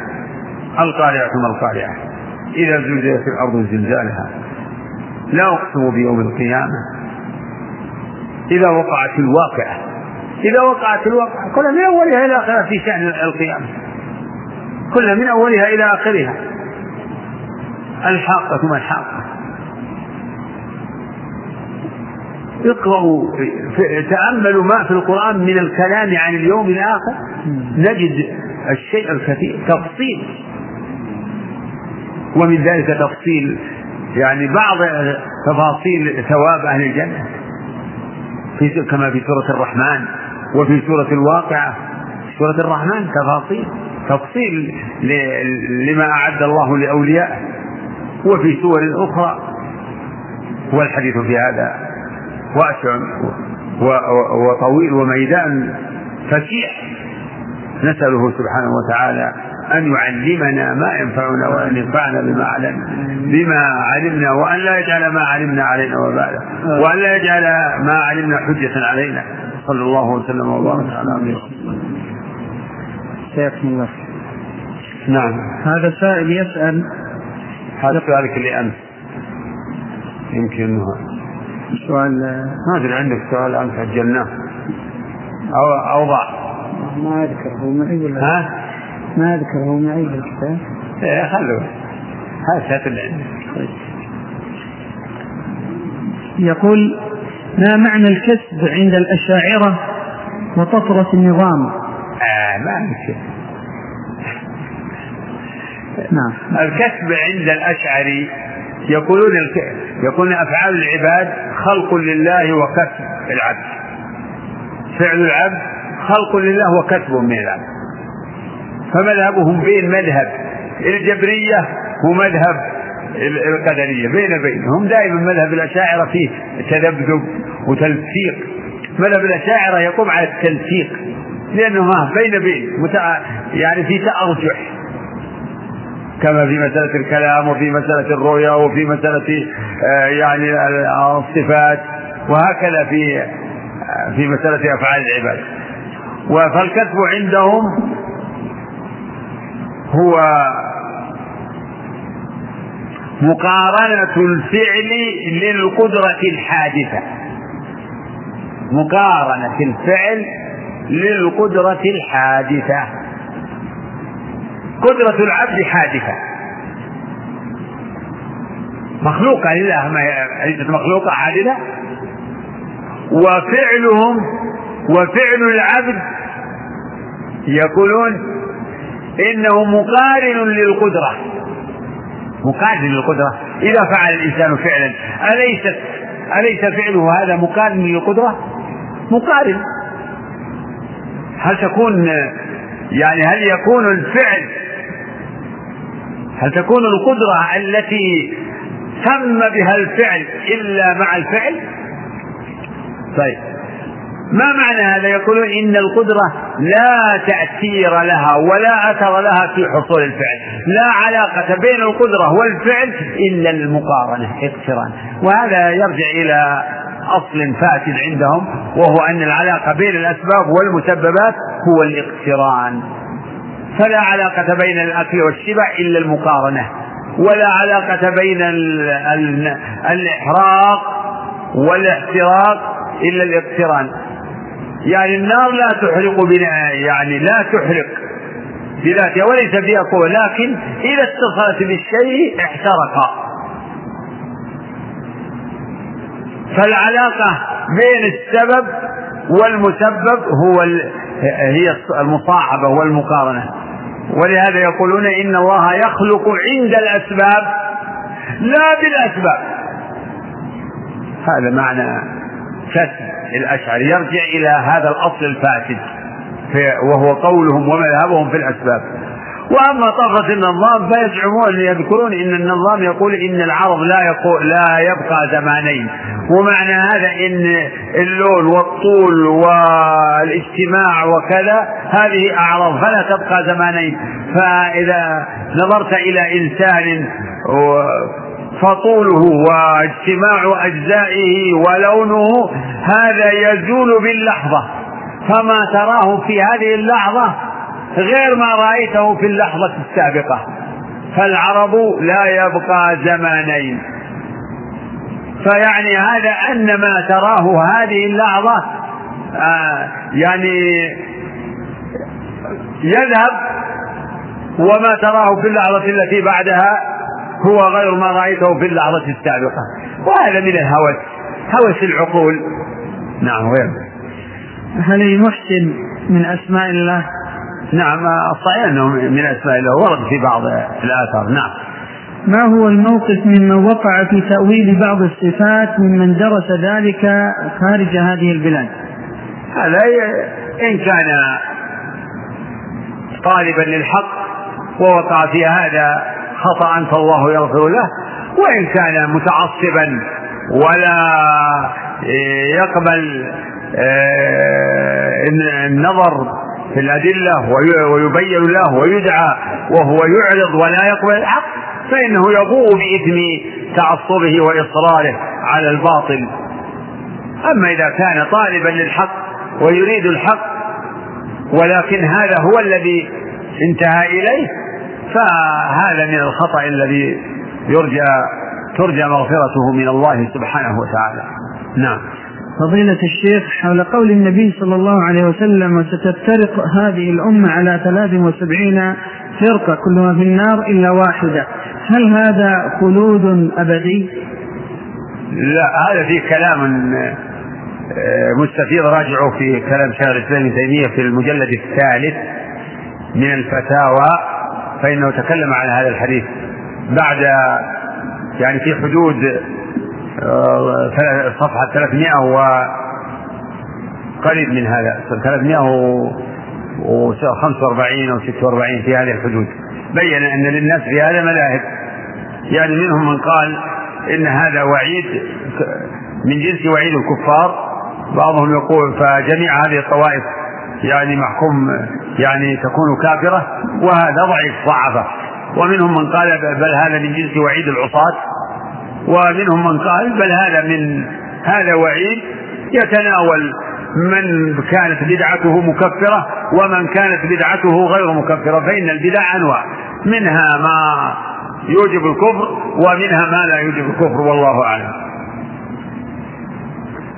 القارعة ثم القارعة. إذا زلزلت الأرض زلزالها. لا أقسم بيوم القيامة. إذا وقعت الواقعة. إذا وقعت الواقعة. كلها من أولها إلى آخرها في شأن القيامة. كلها من أولها إلى آخرها. الحاقة ما الحاقة. اقرأوا تأملوا ما في القرآن من الكلام عن اليوم الآخر. نجد الشيء الكثير تفصيل. ومن ذلك تفصيل يعني بعض تفاصيل ثواب أهل الجنة. في كما في سورة الرحمن وفي سورة الواقعة. سورة الرحمن تفاصيل تفصيل لما أعد الله لأوليائه وفي سور أخرى. والحديث في هذا واسع وطويل وميدان فسيح نسأله سبحانه وتعالى أن يعلمنا ما ينفعنا وأن ينفعنا بما علمنا بما علمنا وأن لا يجعل ما علمنا علينا وبالا وأن لا يجعل ما علمنا حجة علينا. صلى الله وسلم وبارك على عبده حياكم الله. نعم. هذا سائل يسأل هذا سؤالك اللي أمس يمكن سؤال ما أدري عندك سؤال أمس أجلناه أو أوضح ما أذكر هو معي ولا ها؟ ما أذكر هو معي في الكتاب إيه خلوه. هذا اللي طيب. يقول ما معنى الكسب عند الأشاعرة وطفرة النظام؟ آه ما نعم. الكسب عند الأشعري يقولون يقولون أفعال العباد خلق لله وكسب العبد. فعل العبد خلق لله وكسب من العبد فمذهبهم بين مذهب الجبرية ومذهب القدرية بين بين هم دائما مذهب الأشاعرة فيه تذبذب وتلفيق. مذهب الأشاعرة يقوم على التلفيق لأنه بين بين يعني في تأرجح. كما في مسألة الكلام وفي مسألة الرؤيا وفي مسألة آه، يعني الصفات وهكذا في آه، في مسألة أفعال العباد. فالكسب عندهم هو مقارنة الفعل للقدرة الحادثة. مقارنة الفعل للقدرة الحادثة. قدرة العبد حادثة. مخلوقة لله ما ليست مخلوقة حادثة؟ وفعلهم وفعل العبد. يقولون إنه مقارن للقدرة. مقارن للقدرة. إذا فعل الإنسان فعلا أليست أليس فعله هذا مقارن للقدرة؟ مقارن. هل تكون يعني هل يكون الفعل هل تكون القدرة التي تم بها الفعل إلا مع الفعل؟ طيب. ما معنى هذا؟ يقولون إن القدرة لا تأثير لها ولا أثر لها في حصول الفعل. لا علاقة بين القدرة والفعل إلا المقارنة اقتران. وهذا يرجع إلى أصل فاسد عندهم وهو أن العلاقة بين الأسباب والمسببات هو الاقتران. فلا علاقة بين الأكل والشبع إلا المقارنة ولا علاقة بين الإحراق والاحتراق إلا الاقتران. يعني النار لا تحرق بنا يعني لا تحرق بذاتها وليس فيها قوة لكن إذا اتصلت بالشيء احترق. فالعلاقة بين السبب والمسبب هو هي المصاحبة والمقارنة. ولهذا يقولون إن الله يخلق عند الأسباب لا بالأسباب. هذا معنى كسب الأشعري يرجع إلى هذا الأصل الفاسد وهو قولهم ومذهبهم في الأسباب. وأما طرفة النظام فيزعمون يذكرون إن النظام يقول إن العرض لا يقول لا يبقى زمانين. ومعنى هذا إن اللون والطول والاجتماع وكذا هذه أعراض فلا تبقى زمانين. فإذا نظرت إلى إنسان فطوله واجتماع أجزائه ولونه هذا يزول باللحظة. فما تراه في هذه اللحظة غير ما رأيته في اللحظة السابقة. فالعرب لا يبقى زمانين. فيعني هذا أن ما تراه هذه اللحظة آه يعني يذهب وما تراه في اللحظة التي بعدها هو غير ما رأيته في اللحظة السابقة. وهذا من الهوس. هوس العقول. نعم غير. هل المحسن من أسماء الله؟ نعم الصحيح أنه من أسماء الله. ورد في بعض الآثار. نعم. ما هو الموقف ممن وقع في تأويل بعض الصفات ممن درس ذلك خارج هذه البلاد؟ هذا إن كان طالبا للحق ووقع في هذا خطأ فالله يغفر له وإن كان متعصبا ولا يقبل آه، النظر في الأدلة ويبين له ويدعى وهو يعرض ولا يقبل الحق فإنه يبوء بإثم تعصبه وإصراره على الباطل. أما إذا كان طالبا للحق ويريد الحق ولكن هذا هو الذي انتهى إليه فهذا من الخطأ الذي يرجى ترجى مغفرته من الله سبحانه وتعالى. نعم. فضيلة الشيخ حول قول النبي صلى الله عليه وسلم وستفترق هذه الأمة على 73 فرقة كلها في النار إلا واحدة. هل هذا خلود أبدي؟ لا هذا فيه كلام آه، مستفيض. راجعوا في كلام شيخ الإسلام ابن تيمية في المجلد الثالث من الفتاوى. فإنه تكلم عن هذا الحديث بعد يعني في حدود آه، صفحة 300 وقريب من هذا 345 أو 46 في هذه الحدود. بين أن للناس في هذا مذاهب. يعني منهم من قال إن هذا وعيد من جنس وعيد الكفار. بعضهم يقول فجميع هذه الطوائف يعني محكوم يعني تكون كافرة وهذا ضعيف ضعفه. ومنهم من قال بل هذا من جنس وعيد العصاة. ومنهم من قال بل هذا من هذا وعيد يتناول من كانت بدعته مكفرة ومن كانت بدعته غير مكفرة فإن البدع أنواع. منها ما يوجب الكفر ومنها ما لا يوجب الكفر والله أعلم.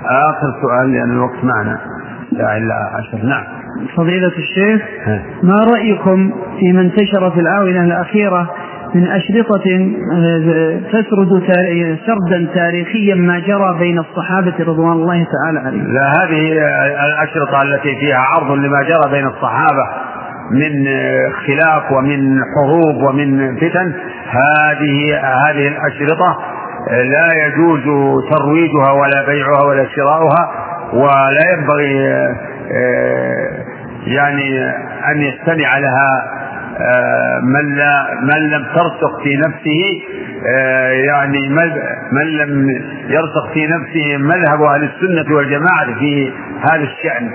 آخر سؤال لأن الوقت معنا. لا إلا عشر. نعم. فضيلة الشيخ ما رأيكم فيما انتشر في الآونة الأخيرة من أشرطة آه، تسرد سردا تاريخيا ما جرى بين الصحابة رضوان الله تعالى عليهم؟ لا هذه الأشرطة التي فيها عرض لما جرى بين الصحابة من خلاف ومن حروب ومن فتن هذه هذه الأشرطة لا يجوز ترويجها ولا بيعها ولا شراؤها. ولا ينبغي يعني أن يستمع لها من لا من لم ترسخ في نفسه يعني من لم يرسخ في نفسه مذهب أهل السنة والجماعة في هذا الشأن.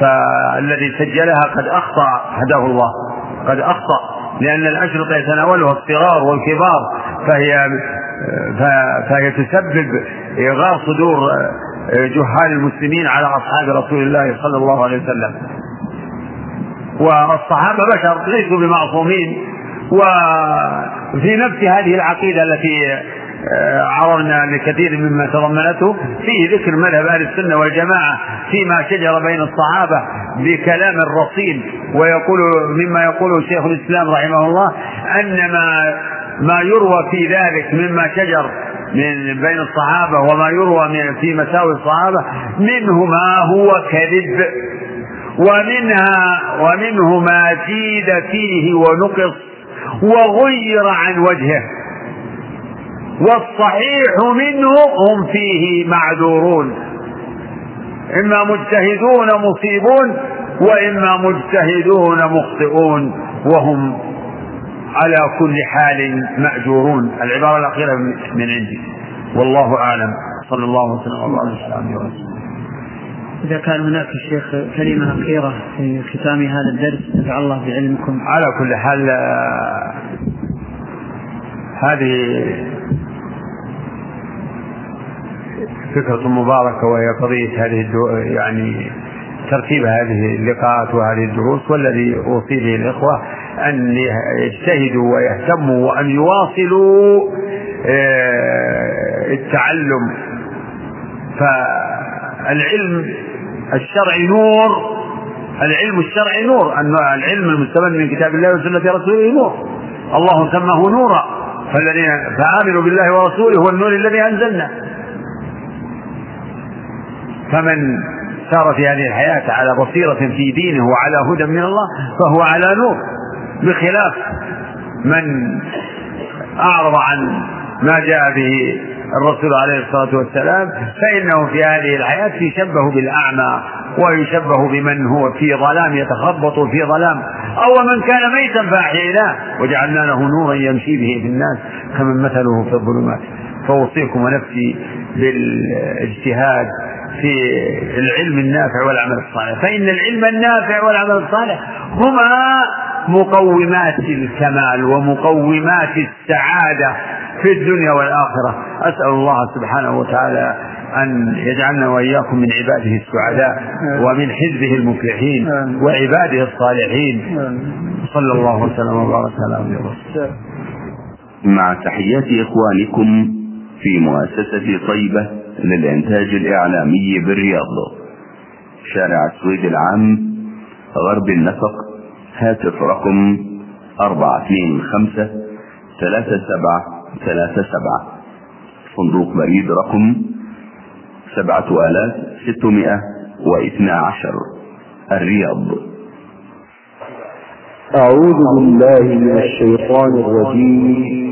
فالذي سجلها قد أخطأ هداه الله قد أخطأ لأن الأشرطة يتناولها الصغار والكبار فهي فهي تسبب إغار صدور جهال المسلمين على أصحاب رسول الله صلى الله عليه وسلم. والصحابة بشر ليسوا بمعصومين وفي نفس هذه العقيدة التي آه، عرضنا لكثير مما تضمنته فيه ذكر مذهب أهل السنة والجماعة فيما شجر بين الصحابة بكلام رصين ويقول مما يقوله شيخ الإسلام رحمه الله أن ما ما يروى في ذلك مما شجر من بين الصحابة وما يروى من في مساوي الصحابة منه ما هو كذب. ومنها ومنه ما زيد فيه ونقص وغير عن وجهه. والصحيح منه هم فيه معذورون. إما مجتهدون مصيبون وإما مجتهدون مخطئون وهم على كل حال مأجورون. العبارة الأخيرة من عندي. والله أعلم. صلى الله وسلم على وسلم. إذا كان هناك الشيخ كلمة أخيرة في ختام هذا الدرس نفع الله بعلمكم. على كل حال آه، هذه فكرة مباركة وهي قضية هذه يعني ترتيب هذه اللقاءات وهذه الدروس والذي أوصي به الإخوة أن يجتهدوا ويهتموا وأن يواصلوا آه، التعلم. فالعلم الشرعي نور. العلم الشرعي نور. أن العلم المستمد من كتاب الله وسنة رسوله نور. الله سماه نورا. فالذين فآمنوا بالله ورسوله هو النور الذي أنزلنا. فمن سار في هذه الحياة على بصيرة في دينه وعلى هدى من الله فهو على نور. بخلاف من أعرض عن ما جاء به الرسول عليه الصلاة والسلام فإنه في هذه الحياة يشبه بالأعمى ويشبه بمن هو في ظلام يتخبط في ظلام. أو من كان ميتا فأحييناه. وجعلنا له نورا يمشي به في الناس كمن مثله في الظلمات. فأوصيكم ونفسي بالإجتهاد في العلم النافع والعمل الصالح. فإن العلم النافع والعمل الصالح هما مقومات الكمال ومقومات السعادة في الدنيا والآخرة. أسأل الله سبحانه وتعالى أن يجعلنا وإياكم من عباده السعداء ومن حزبه المفلحين وعباده الصالحين. صلى الله وسلم وبارك على مع تحيات إخوانكم في مؤسسة طيبة للإنتاج الإعلامي بالرياض. شارع السويد العام غرب النفق هاتف رقم أربعة اثنين خمسة ثلاثة سبعة ثلاثة سبعة. صندوق بريد رقم سبعة آلاف ستمائة واثنى عشر. الرياض. أعوذ بالله من الشيطان الرجيم.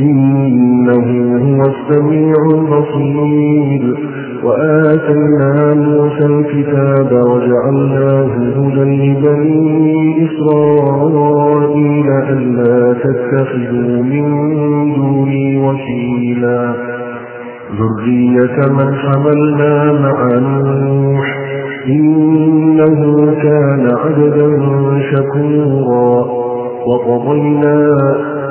إنه هو السميع البصير. وآتينا موسى الكتاب وجعلناه هدى لبني إسرائيل ألا تتخذوا من دوني وكيلا. ذرية من حملنا مع نوح. إنه كان عبدا شكورا. وقضينا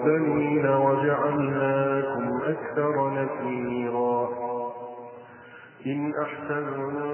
وبنين وجعلناكم أكثر نفيرا. إن أحسنتم